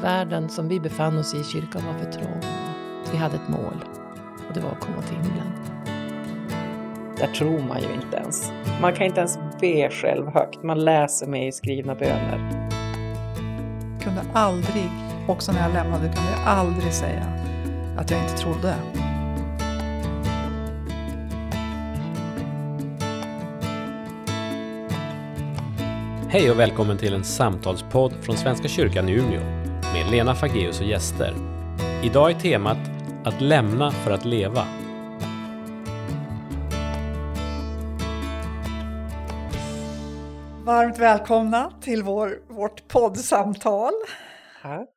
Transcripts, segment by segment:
världen som vi befann oss i, kyrkan var för trång. Vi hade ett mål och det var att komma till himlen. Där tror man ju inte ens. Man kan inte ens be själv högt. Man läser med i skrivna böner. Jag kunde aldrig, också när jag lämnade, kunde jag aldrig säga att jag inte trodde. Hej och välkommen till en samtalspodd från Svenska kyrkan i Umeå Lena Fageus och gäster. Idag är temat att lämna för att leva. Varmt välkomna till vår, vårt poddsamtal. Tack.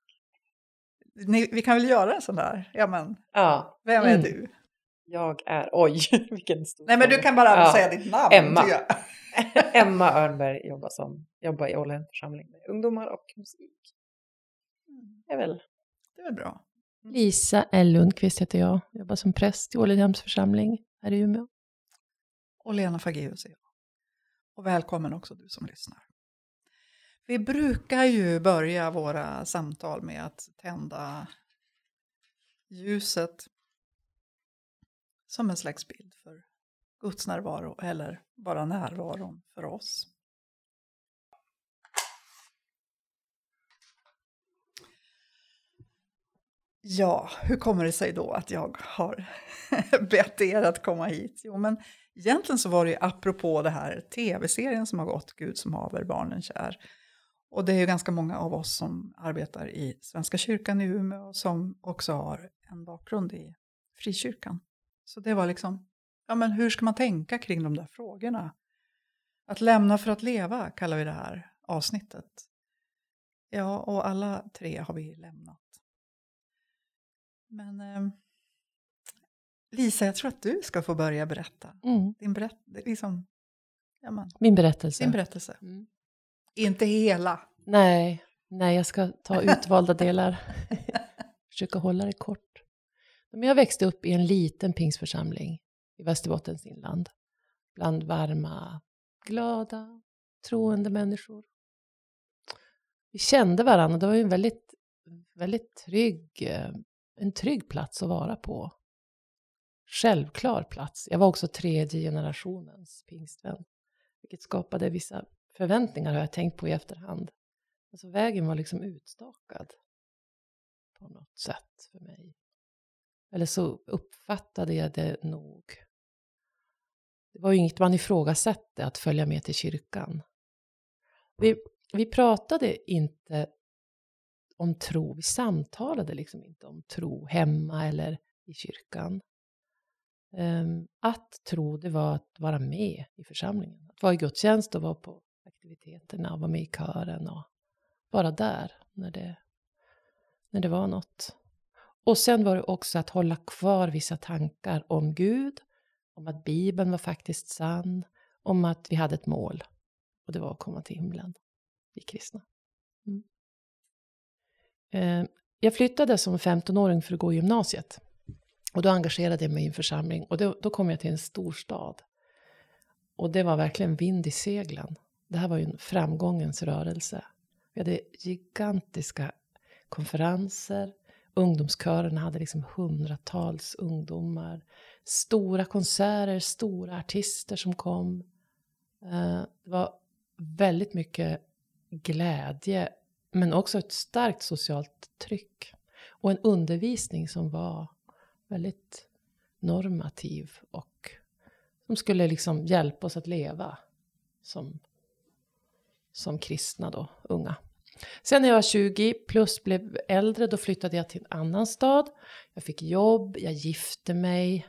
Ni, vi kan väl göra en sån där? Ja, men, Ja, vem är Mm. du? jag är... Oj, vilken stor Nej, men du kan bara Ja. säga ditt namn. Emma. Emma Örnberg jobbar, som, jobbar i Ålheden församling med ungdomar och musik. Det är väl... Det är väl bra. Lisa L Lundqvist heter jag. Jobbar som präst i Ålidhems församling här i Umeå. Och Lena Fageus är jag. Och välkommen också du som lyssnar. Vi brukar ju börja våra samtal med att tända ljuset som en slags bild för Guds närvaro eller bara närvaron för oss. Ja, hur kommer det sig då att jag har bett er att komma hit? Jo, men egentligen så var det ju apropå det här tv-serien som har gått, Gud som haver barnen kär. Och det är ju ganska många av oss som arbetar i Svenska kyrkan i Umeå som också har en bakgrund i frikyrkan. Så det var liksom, ja men hur ska man tänka kring de där frågorna? Att lämna för att leva kallar vi det här avsnittet. Ja, och alla tre har vi lämnat. Men eh, Lisa, jag tror att du ska få börja berätta. Mm. Din, berätt, liksom, ja, men, Min berättelse. din berättelse. Mm. Inte hela. Nej, nej, jag ska ta utvalda delar. Försöka hålla det kort. Men jag växte upp i en liten pingsförsamling i Västerbottens inland. Bland varma, glada, troende människor. Vi kände varandra det var ju en väldigt, väldigt trygg, eh, en trygg plats att vara på. Självklar plats. Jag var också tredje generationens pingstvän. Vilket skapade vissa förväntningar har jag tänkt på i efterhand. Alltså vägen var liksom utstakad. På något sätt för mig. Eller så uppfattade jag det nog. Det var ju inget man ifrågasatte att följa med till kyrkan. Vi, vi pratade inte om tro, vi samtalade liksom inte om tro hemma eller i kyrkan. Ehm, att tro, det var att vara med i församlingen. Att vara i gudstjänst och vara på aktiviteterna och vara med i kören och vara där när det, när det var något. Och sen var det också att hålla kvar vissa tankar om Gud, om att Bibeln var faktiskt sann, om att vi hade ett mål och det var att komma till himlen, vi kristna. Mm. Eh, jag flyttade som 15-åring för att gå i gymnasiet. Och då engagerade jag mig i en församling och då, då kom jag till en storstad. Och det var verkligen vind i seglen. Det här var ju en framgångens rörelse. Vi hade gigantiska konferenser. Ungdomskörerna hade liksom hundratals ungdomar. Stora konserter, stora artister som kom. Eh, det var väldigt mycket glädje, men också ett starkt socialt tryck. Och en undervisning som var väldigt normativ och som skulle liksom hjälpa oss att leva som, som kristna då, unga. Sen när jag var 20 plus blev äldre, då flyttade jag till en annan stad. Jag fick jobb, jag gifte mig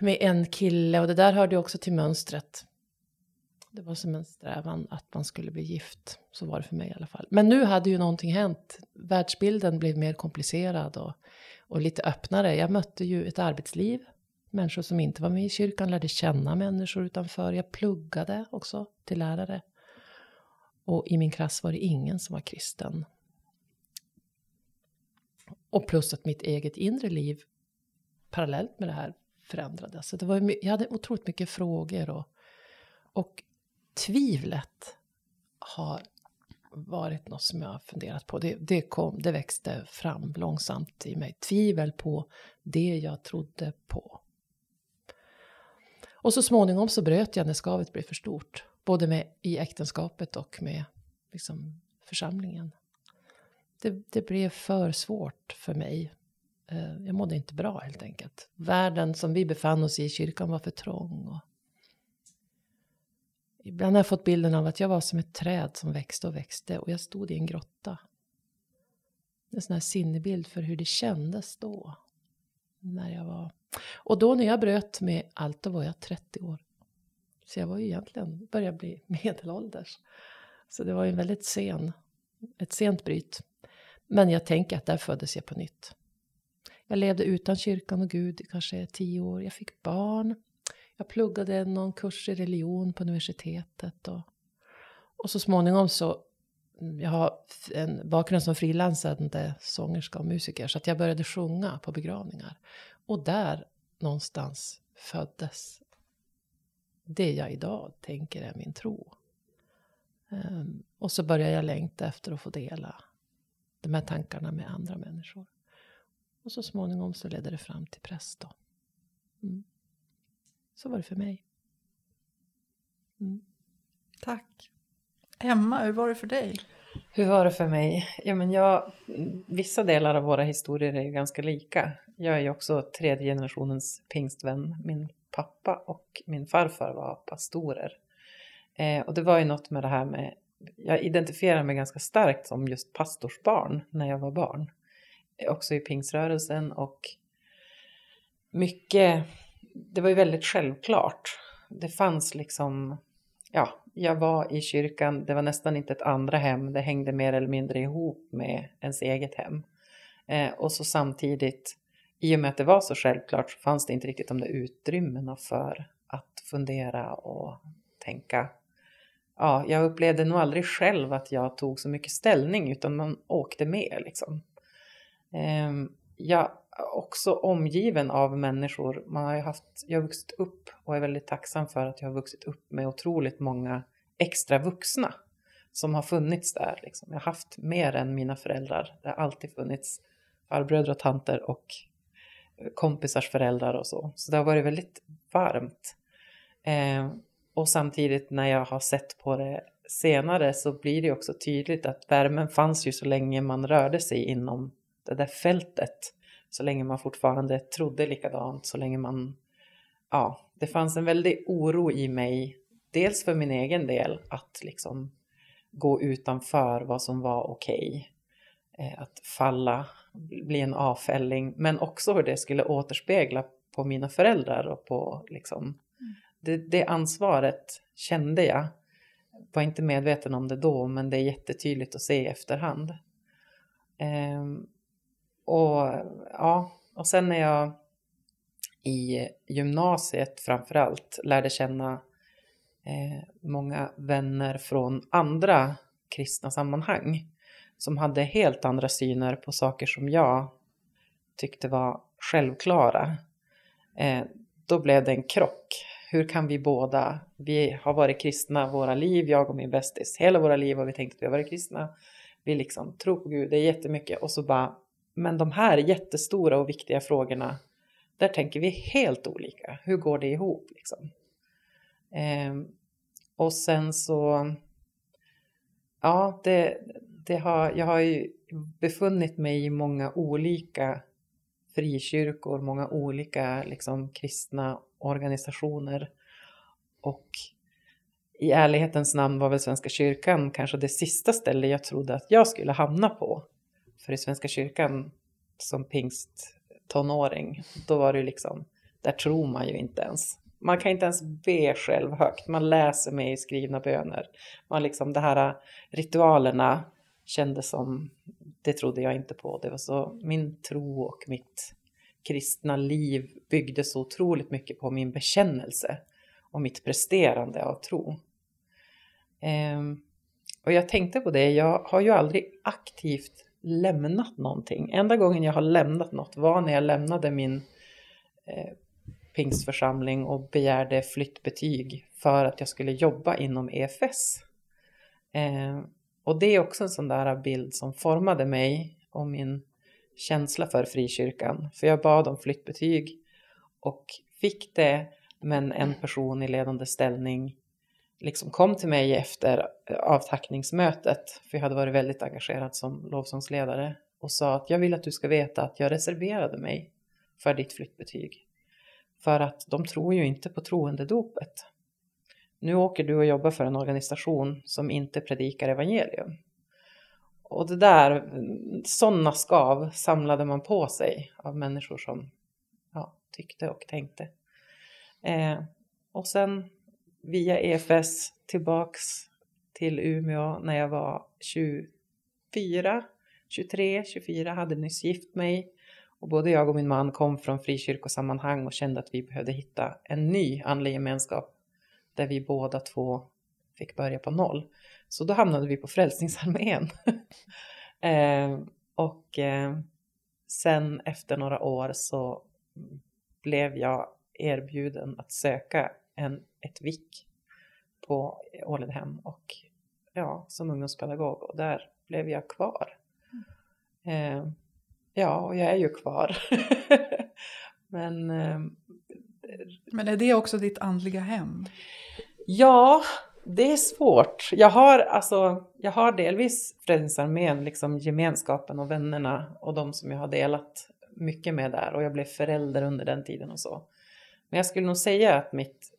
med en kille och det där hörde ju också till mönstret. Det var som en strävan att man skulle bli gift. Så var det för mig i alla fall. Men nu hade ju någonting hänt. Världsbilden blev mer komplicerad och, och lite öppnare. Jag mötte ju ett arbetsliv. Människor som inte var med i kyrkan lärde känna människor utanför. Jag pluggade också till lärare. Och i min klass var det ingen som var kristen. Och plus att mitt eget inre liv parallellt med det här förändrades. Så det var, jag hade otroligt mycket frågor och, och tvivlet har varit något som jag har funderat på. Det, det, kom, det växte fram långsamt i mig. Tvivel på det jag trodde på. Och så småningom så bröt jag när skavet blev för stort. Både med, i äktenskapet och med liksom, församlingen. Det, det blev för svårt för mig. Eh, jag mådde inte bra helt enkelt. Världen som vi befann oss i, kyrkan var för trång. Och Ibland har jag fått bilden av att jag var som ett träd som växte och växte och jag stod i en grotta. En sån här sinnebild för hur det kändes då. När jag var... Och då när jag bröt med allt, då var jag 30 år. Så jag var ju egentligen, började bli medelålders. Så det var ju en väldigt sen, ett sent bryt. Men jag tänker att där föddes jag på nytt. Jag levde utan kyrkan och Gud i kanske tio år. Jag fick barn. Jag pluggade någon kurs i religion på universitetet. Och, och så småningom så, jag har en bakgrund som frilansande sångerska och musiker, så att jag började sjunga på begravningar. Och där någonstans föddes det jag idag tänker är min tro. Um, och så började jag längta efter att få dela de här tankarna med andra människor. Och så småningom så ledde det fram till präst. Då. Mm. Så var det för mig. Mm. Tack. Emma, hur var det för dig? Hur var det för mig? Ja, men jag, vissa delar av våra historier är ju ganska lika. Jag är ju också tredje generationens pingstvän. Min pappa och min farfar var pastorer. Eh, och det var ju något med det här med, jag identifierar mig ganska starkt som just pastorsbarn när jag var barn. Också i pingströrelsen och mycket det var ju väldigt självklart. Det fanns liksom, ja, jag var i kyrkan, det var nästan inte ett andra hem, det hängde mer eller mindre ihop med ens eget hem. Eh, och så samtidigt, i och med att det var så självklart, så fanns det inte riktigt de där utrymmena för att fundera och tänka. Ja, jag upplevde nog aldrig själv att jag tog så mycket ställning, utan man åkte med liksom. Eh, jag också omgiven av människor. Man har haft, jag har vuxit upp och är väldigt tacksam för att jag har vuxit upp med otroligt många extra vuxna som har funnits där. Liksom. Jag har haft mer än mina föräldrar. Det har alltid funnits farbröder och tanter och eh, kompisars föräldrar och så. Så det har varit väldigt varmt. Eh, och samtidigt när jag har sett på det senare så blir det också tydligt att värmen fanns ju så länge man rörde sig inom det där fältet så länge man fortfarande trodde likadant, så länge man... Ja, det fanns en väldig oro i mig, dels för min egen del, att liksom gå utanför vad som var okej. Okay. Eh, att falla, bli en avfälling, men också hur det skulle återspegla på mina föräldrar och på liksom... Mm. Det, det ansvaret kände jag. Var inte medveten om det då, men det är jättetydligt att se i efterhand. Um, och ja, och sen när jag i gymnasiet framförallt lärde känna eh, många vänner från andra kristna sammanhang som hade helt andra syner på saker som jag tyckte var självklara. Eh, då blev det en krock. Hur kan vi båda, vi har varit kristna våra liv, jag och min bästis, hela våra liv har vi tänkt att vi har varit kristna. Vi liksom tror på Gud, det är jättemycket och så bara men de här jättestora och viktiga frågorna, där tänker vi helt olika. Hur går det ihop liksom? Eh, och sen så, ja, det, det har, jag har ju befunnit mig i många olika frikyrkor, många olika liksom, kristna organisationer. Och i ärlighetens namn var väl Svenska kyrkan kanske det sista stället jag trodde att jag skulle hamna på. För i Svenska kyrkan som pingsttonåring, då var det ju liksom, där tror man ju inte ens. Man kan inte ens be själv högt, man läser med i skrivna böner. Man liksom, de här ritualerna kändes som, det trodde jag inte på. Det var så, min tro och mitt kristna liv byggde så otroligt mycket på min bekännelse och mitt presterande av tro. Ehm, och jag tänkte på det, jag har ju aldrig aktivt lämnat någonting. Enda gången jag har lämnat något var när jag lämnade min eh, pingstförsamling och begärde flyttbetyg för att jag skulle jobba inom EFS. Eh, och det är också en sån där bild som formade mig och min känsla för frikyrkan. För jag bad om flyttbetyg och fick det, men en person i ledande ställning liksom kom till mig efter eh, avtackningsmötet, för jag hade varit väldigt engagerad som lovsångsledare och sa att jag vill att du ska veta att jag reserverade mig för ditt flyttbetyg. För att de tror ju inte på troendedopet. Nu åker du och jobbar för en organisation som inte predikar evangelium. Och det där, sådana skav samlade man på sig av människor som ja, tyckte och tänkte. Eh, och sen via EFS tillbaks till Umeå när jag var 24, 23, 24, hade nyss gift mig. Och både jag och min man kom från frikyrkosammanhang och kände att vi behövde hitta en ny andlig gemenskap där vi båda två fick börja på noll. Så då hamnade vi på Frälsningsarmén. eh, och eh, sen efter några år så blev jag erbjuden att söka en, ett VIK på Ålidhem och ja, som ungdomspedagog och där blev jag kvar. Eh, ja, och jag är ju kvar. Men eh, Men är det också ditt andliga hem? Ja, det är svårt. Jag har, alltså, jag har delvis Frälsningsarmén, liksom gemenskapen och vännerna och de som jag har delat mycket med där och jag blev förälder under den tiden och så. Men jag skulle nog säga att mitt,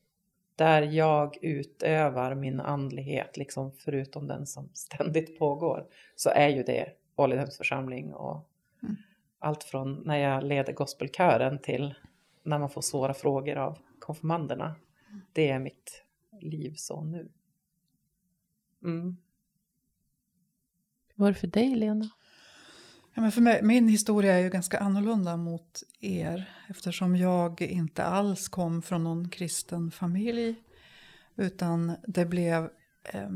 där jag utövar min andlighet, liksom förutom den som ständigt pågår, så är ju det Ålidhems församling och mm. allt från när jag leder gospelkören till när man får svåra frågor av konfirmanderna. Det är mitt liv så nu. Mm. Hur var det för dig, Lena? Ja, men för mig, min historia är ju ganska annorlunda mot er eftersom jag inte alls kom från någon kristen familj utan det blev, eh,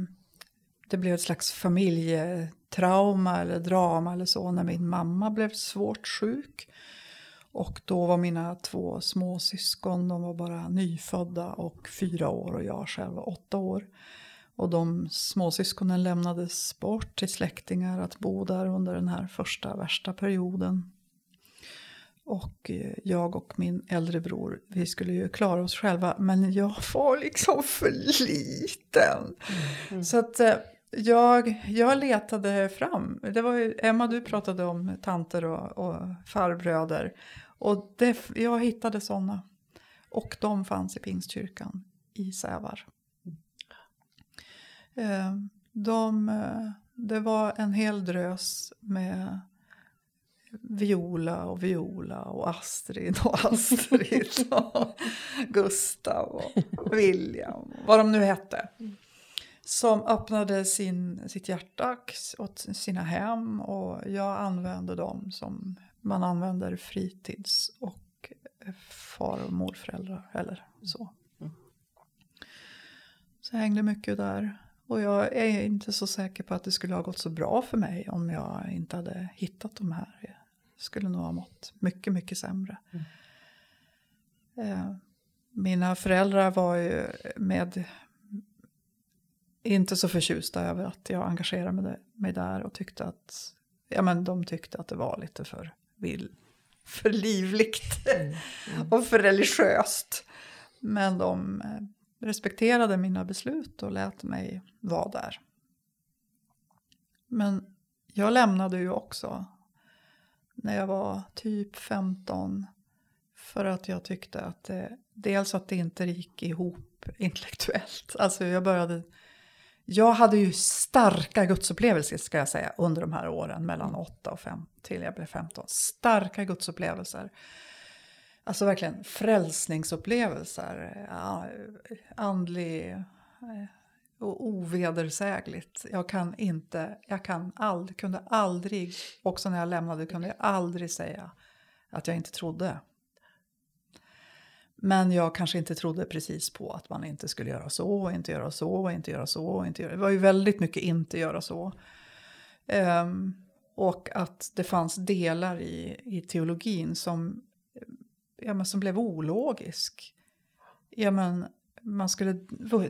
det blev ett slags familjetrauma eller drama eller så när min mamma blev svårt sjuk. Och då var mina två småsyskon de var bara nyfödda och fyra år och jag själv var åtta år. Och de småsyskonen lämnades bort till släktingar att bo där under den här första värsta perioden. Och eh, jag och min äldre bror, vi skulle ju klara oss själva men jag var liksom för liten. Mm. Så att eh, jag, jag letade fram. Det var ju, Emma, du pratade om tanter och, och farbröder. Och det, jag hittade sådana. Och de fanns i Pingstkyrkan i Sävar. Eh, de, eh, det var en hel drös med Viola och Viola och Astrid och Astrid och Gustav och William, vad de nu hette. Som öppnade sin, sitt hjärta åt sina hem och jag använde dem som man använder fritids och far och morföräldrar eller så. Så jag hängde mycket där. Och jag är inte så säker på att det skulle ha gått så bra för mig om jag inte hade hittat de här. Jag skulle nog ha mått mycket, mycket sämre. Mm. Eh, mina föräldrar var ju med inte så förtjusta över att jag engagerade mig där och tyckte att ja, men de tyckte att det var lite för, vill, för livligt mm. Mm. och för religiöst. Men de eh, respekterade mina beslut och lät mig vara där. Men jag lämnade ju också när jag var typ 15 för att jag tyckte att det, dels att det inte gick ihop intellektuellt. Alltså jag började jag hade ju starka gudsupplevelser ska jag säga under de här åren mellan 8 och 5 till jag blev 15. Starka gudsupplevelser. Alltså verkligen frälsningsupplevelser. Ja, andlig eh, och ovedersägligt. Jag kan inte, jag kan aldrig, kunde aldrig, också när jag lämnade kunde jag aldrig säga att jag inte trodde. Men jag kanske inte trodde precis på att man inte skulle göra så, inte göra så, inte göra så. Inte göra. Det var ju väldigt mycket inte göra så. Um, och att det fanns delar i, i teologin som ja, men som blev ologisk. Ja, men man, skulle,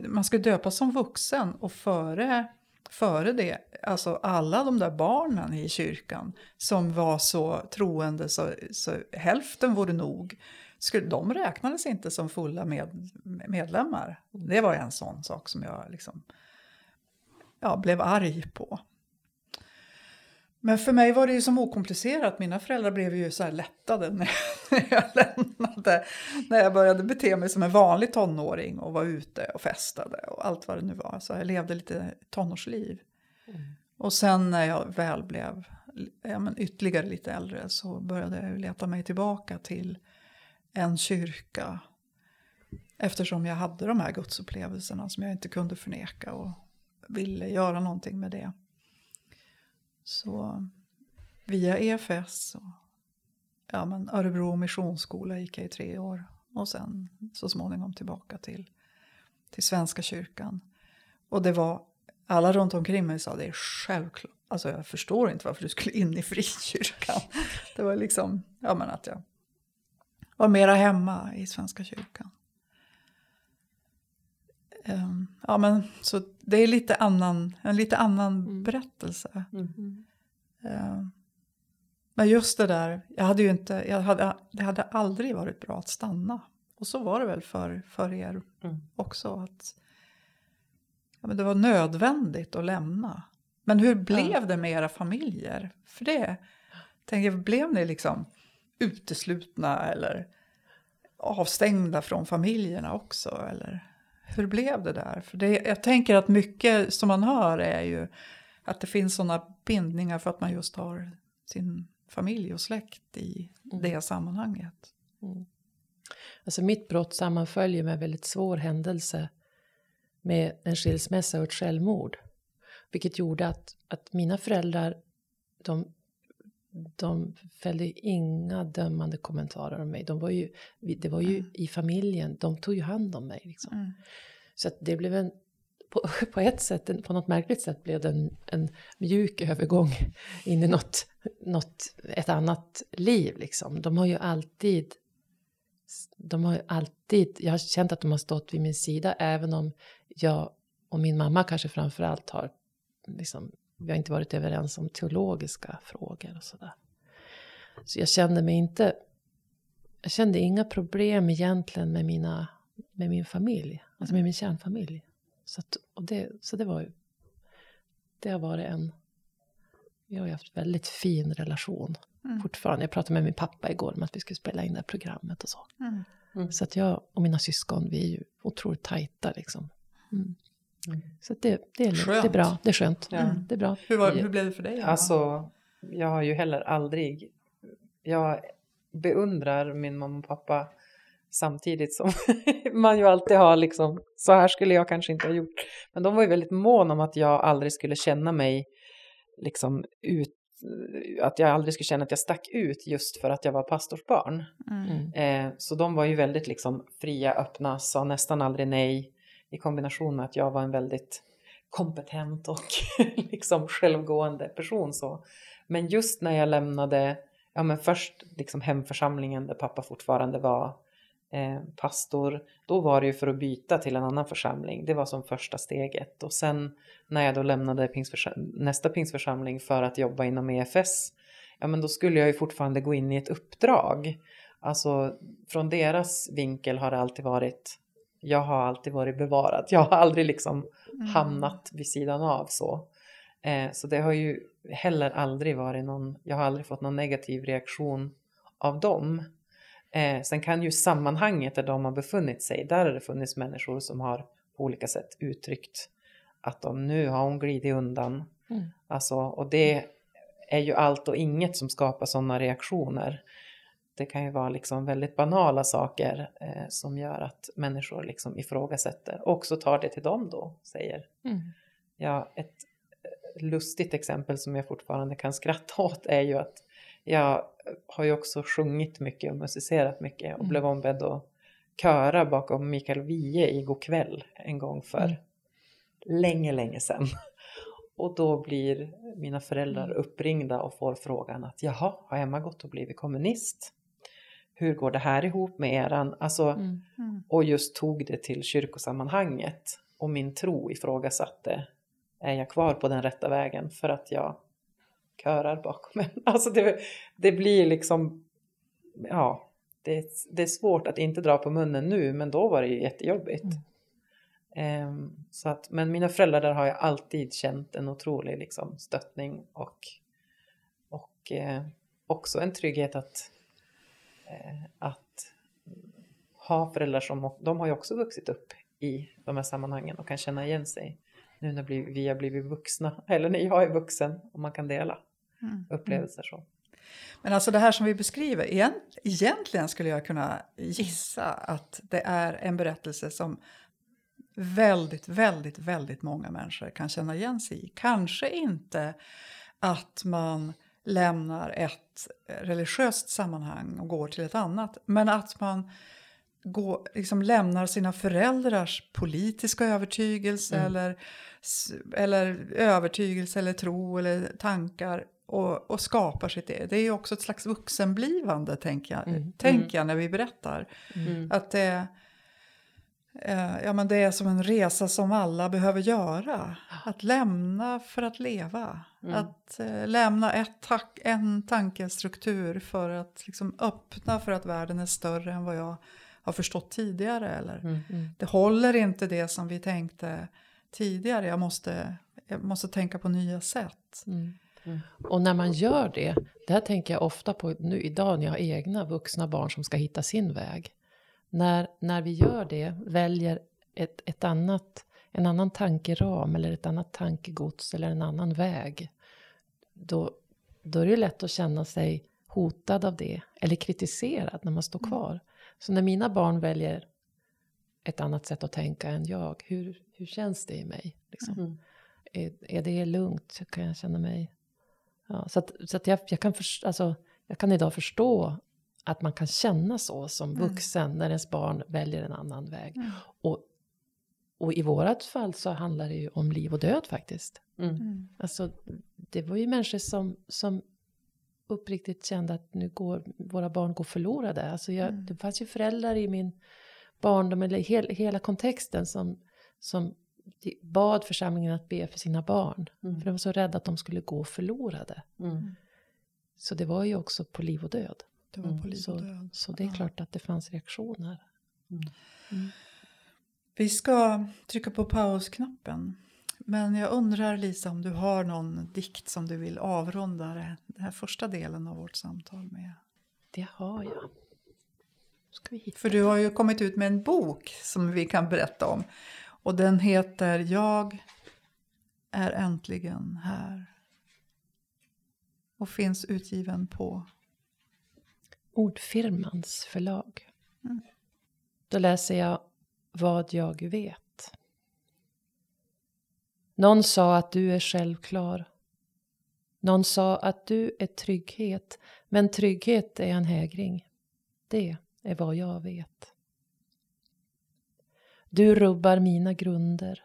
man skulle döpas som vuxen och före före det, alltså alla de där barnen i kyrkan som var så troende så, så hälften vore nog, skulle, de räknades inte som fulla med, medlemmar. Det var en sån sak som jag liksom, ja, blev arg på. Men för mig var det ju som okomplicerat. Mina föräldrar blev ju så här lättade när jag lämnade. När jag började bete mig som en vanlig tonåring och var ute och festade och allt vad det nu var. Så jag levde lite tonårsliv. Mm. Och sen när jag väl blev ja, men ytterligare lite äldre så började jag leta mig tillbaka till en kyrka. Eftersom jag hade de här gudsupplevelserna som jag inte kunde förneka och ville göra någonting med det. Så via EFS och ja, men Örebro missionsskola gick jag i tre år och sen så småningom tillbaka till, till Svenska kyrkan. Och det var, alla runt omkring mig sa det är självklart, alltså jag förstår inte varför du skulle in i frikyrkan. Det var liksom, ja men att jag var mera hemma i Svenska kyrkan. Um, ja, men, så det är lite annan, en lite annan mm. berättelse. Mm. Uh, men just det där, jag hade ju inte, jag hade, det hade aldrig varit bra att stanna. Och så var det väl för, för er mm. också. att ja, men Det var nödvändigt att lämna. Men hur blev det med era familjer? För det, tänker blev ni liksom uteslutna eller avstängda från familjerna också? Eller? Hur blev det där? För det, jag tänker att mycket som man hör är ju att det finns sådana bindningar för att man just har sin familj och släkt i mm. det sammanhanget. Mm. Alltså mitt brott sammanföljer med en väldigt svår händelse med en skilsmässa och ett självmord. Vilket gjorde att, att mina föräldrar, de, de fällde inga dömande kommentarer om mig. De var ju, det var ju mm. i familjen, de tog ju hand om mig. Liksom. Mm. Så att det blev en, på, på ett sätt, på något märkligt sätt blev det en, en mjuk övergång in i något, något, ett annat liv liksom. De har ju alltid, de har ju alltid, jag har känt att de har stått vid min sida även om jag och min mamma kanske framför allt har, liksom, vi har inte varit överens om teologiska frågor och sådär. Så jag kände mig inte, jag kände inga problem egentligen med mina med min familj, alltså med min kärnfamilj. Så, att, och det, så det var ju, det har varit en, vi har ju haft väldigt fin relation mm. fortfarande. Jag pratade med min pappa igår om att vi skulle spela in det här programmet och så. Mm. Mm. Så att jag och mina syskon, vi är ju otroligt tajta liksom. Mm. Mm. Så det, det, är, det är bra, det är skönt. Ja. Mm, det är bra. Hur, var, hur blev det för dig? Alltså, jag har ju heller aldrig, jag beundrar min mamma och pappa samtidigt som man ju alltid har liksom, så här skulle jag kanske inte ha gjort. Men de var ju väldigt måna om att jag aldrig skulle känna mig liksom ut, att jag aldrig skulle känna att jag stack ut just för att jag var pastorsbarn. Mm. Eh, så de var ju väldigt liksom fria, öppna, sa nästan aldrig nej i kombination med att jag var en väldigt kompetent och liksom självgående person. Så. Men just när jag lämnade, ja men först liksom hemförsamlingen där pappa fortfarande var eh, pastor, då var det ju för att byta till en annan församling. Det var som första steget. Och sen när jag då lämnade nästa pingsförsamling för att jobba inom EFS, ja men då skulle jag ju fortfarande gå in i ett uppdrag. Alltså från deras vinkel har det alltid varit, jag har alltid varit bevarad. Jag har aldrig liksom mm. hamnat vid sidan av så. Eh, så det har ju heller aldrig varit någon, jag har aldrig fått någon negativ reaktion av dem. Eh, sen kan ju sammanhanget där de har befunnit sig, där har det funnits människor som har på olika sätt uttryckt att de nu har hon glidit undan. Mm. Alltså, och det är ju allt och inget som skapar sådana reaktioner. Det kan ju vara liksom väldigt banala saker eh, som gör att människor liksom ifrågasätter och också tar det till dem då, säger. Mm. Ja, ett eh, lustigt exempel som jag fortfarande kan skratta åt är ju att jag har ju också sjungit mycket och musicerat mycket och mm. blev ombedd att köra bakom Mikael Wiehe i God kväll en gång för mm. länge, länge sedan. Och då blir mina föräldrar mm. uppringda och får frågan att jaha, har Emma gått och blivit kommunist? Hur går det här ihop med eran? Alltså, mm. Mm. Och just tog det till kyrkosammanhanget och min tro ifrågasatte är jag kvar på den rätta vägen för att jag körar bakom en. Alltså det, det blir liksom, ja, det, det är svårt att inte dra på munnen nu, men då var det ju jättejobbigt. Mm. Um, så att, men mina föräldrar där har jag alltid känt en otrolig liksom, stöttning och, och eh, också en trygghet att, att ha föräldrar som, de har ju också vuxit upp i de här sammanhangen och kan känna igen sig nu när vi har blivit vuxna, eller när jag är vuxen och man kan dela mm. upplevelser så. Men alltså det här som vi beskriver, egentligen skulle jag kunna gissa att det är en berättelse som väldigt, väldigt, väldigt många människor kan känna igen sig i. Kanske inte att man lämnar ett religiöst sammanhang och går till ett annat, men att man gå, liksom lämnar sina föräldrars politiska övertygelse mm. eller, eller övertygelse eller tro eller tankar och, och skapar sitt eget. Det är ju också ett slags vuxenblivande, tänker jag, mm. tänker mm. jag när vi berättar. Mm. Att det, eh, ja, men det är som en resa som alla behöver göra. Att lämna för att leva. Mm. Att eh, lämna ett tak, en tankestruktur för att liksom öppna för att världen är större än vad jag har förstått tidigare. Eller mm, mm. det håller inte det som vi tänkte tidigare. Jag måste, jag måste tänka på nya sätt. Mm, mm. och när man gör det, det här tänker jag ofta på nu idag när jag har egna vuxna barn som ska hitta sin väg. När, när vi gör det, väljer ett, ett annat, en annan tankeram eller ett annat tankegods eller en annan väg. Då, då är det lätt att känna sig hotad av det eller kritiserad när man står mm. kvar. Så när mina barn väljer ett annat sätt att tänka än jag, hur, hur känns det i mig? Liksom? Mm. Är, är det lugnt? Kan jag känna mig... Ja, så att, så att jag, jag, kan för, alltså, jag kan idag förstå att man kan känna så som mm. vuxen mm. när ens barn väljer en annan väg. Mm. Och, och i vårat fall så handlar det ju om liv och död faktiskt. Mm. mm. Alltså, det var ju människor som, som uppriktigt kände att nu går våra barn går förlorade. Alltså jag, mm. Det fanns ju föräldrar i min barndom, eller hel, hela kontexten som, som bad församlingen att be för sina barn. Mm. För de var så rädda att de skulle gå förlorade. Mm. Så det var ju också på liv och död. Det var på liv och död. Så, så det är klart att det fanns reaktioner. Mm. Mm. Vi ska trycka på pausknappen. Men jag undrar Lisa om du har någon dikt som du vill avrunda den här första delen av vårt samtal med? Det har jag. För du har ju kommit ut med en bok som vi kan berätta om. Och den heter Jag är äntligen här. Och finns utgiven på? Ordfirmans förlag. Mm. Då läser jag Vad jag vet. Någon sa att du är självklar. Någon sa att du är trygghet, men trygghet är en hägring. Det är vad jag vet. Du rubbar mina grunder.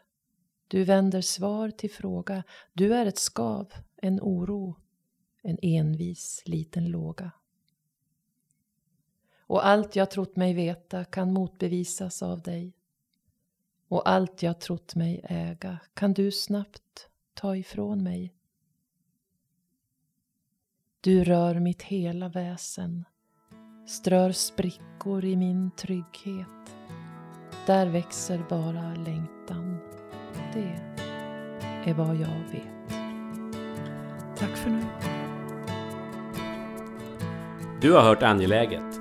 Du vänder svar till fråga. Du är ett skav, en oro, en envis liten låga. Och allt jag trott mig veta kan motbevisas av dig och allt jag trott mig äga kan du snabbt ta ifrån mig. Du rör mitt hela väsen, strör sprickor i min trygghet. Där växer bara längtan. Det är vad jag vet. Tack för nu. Du har hört Angeläget,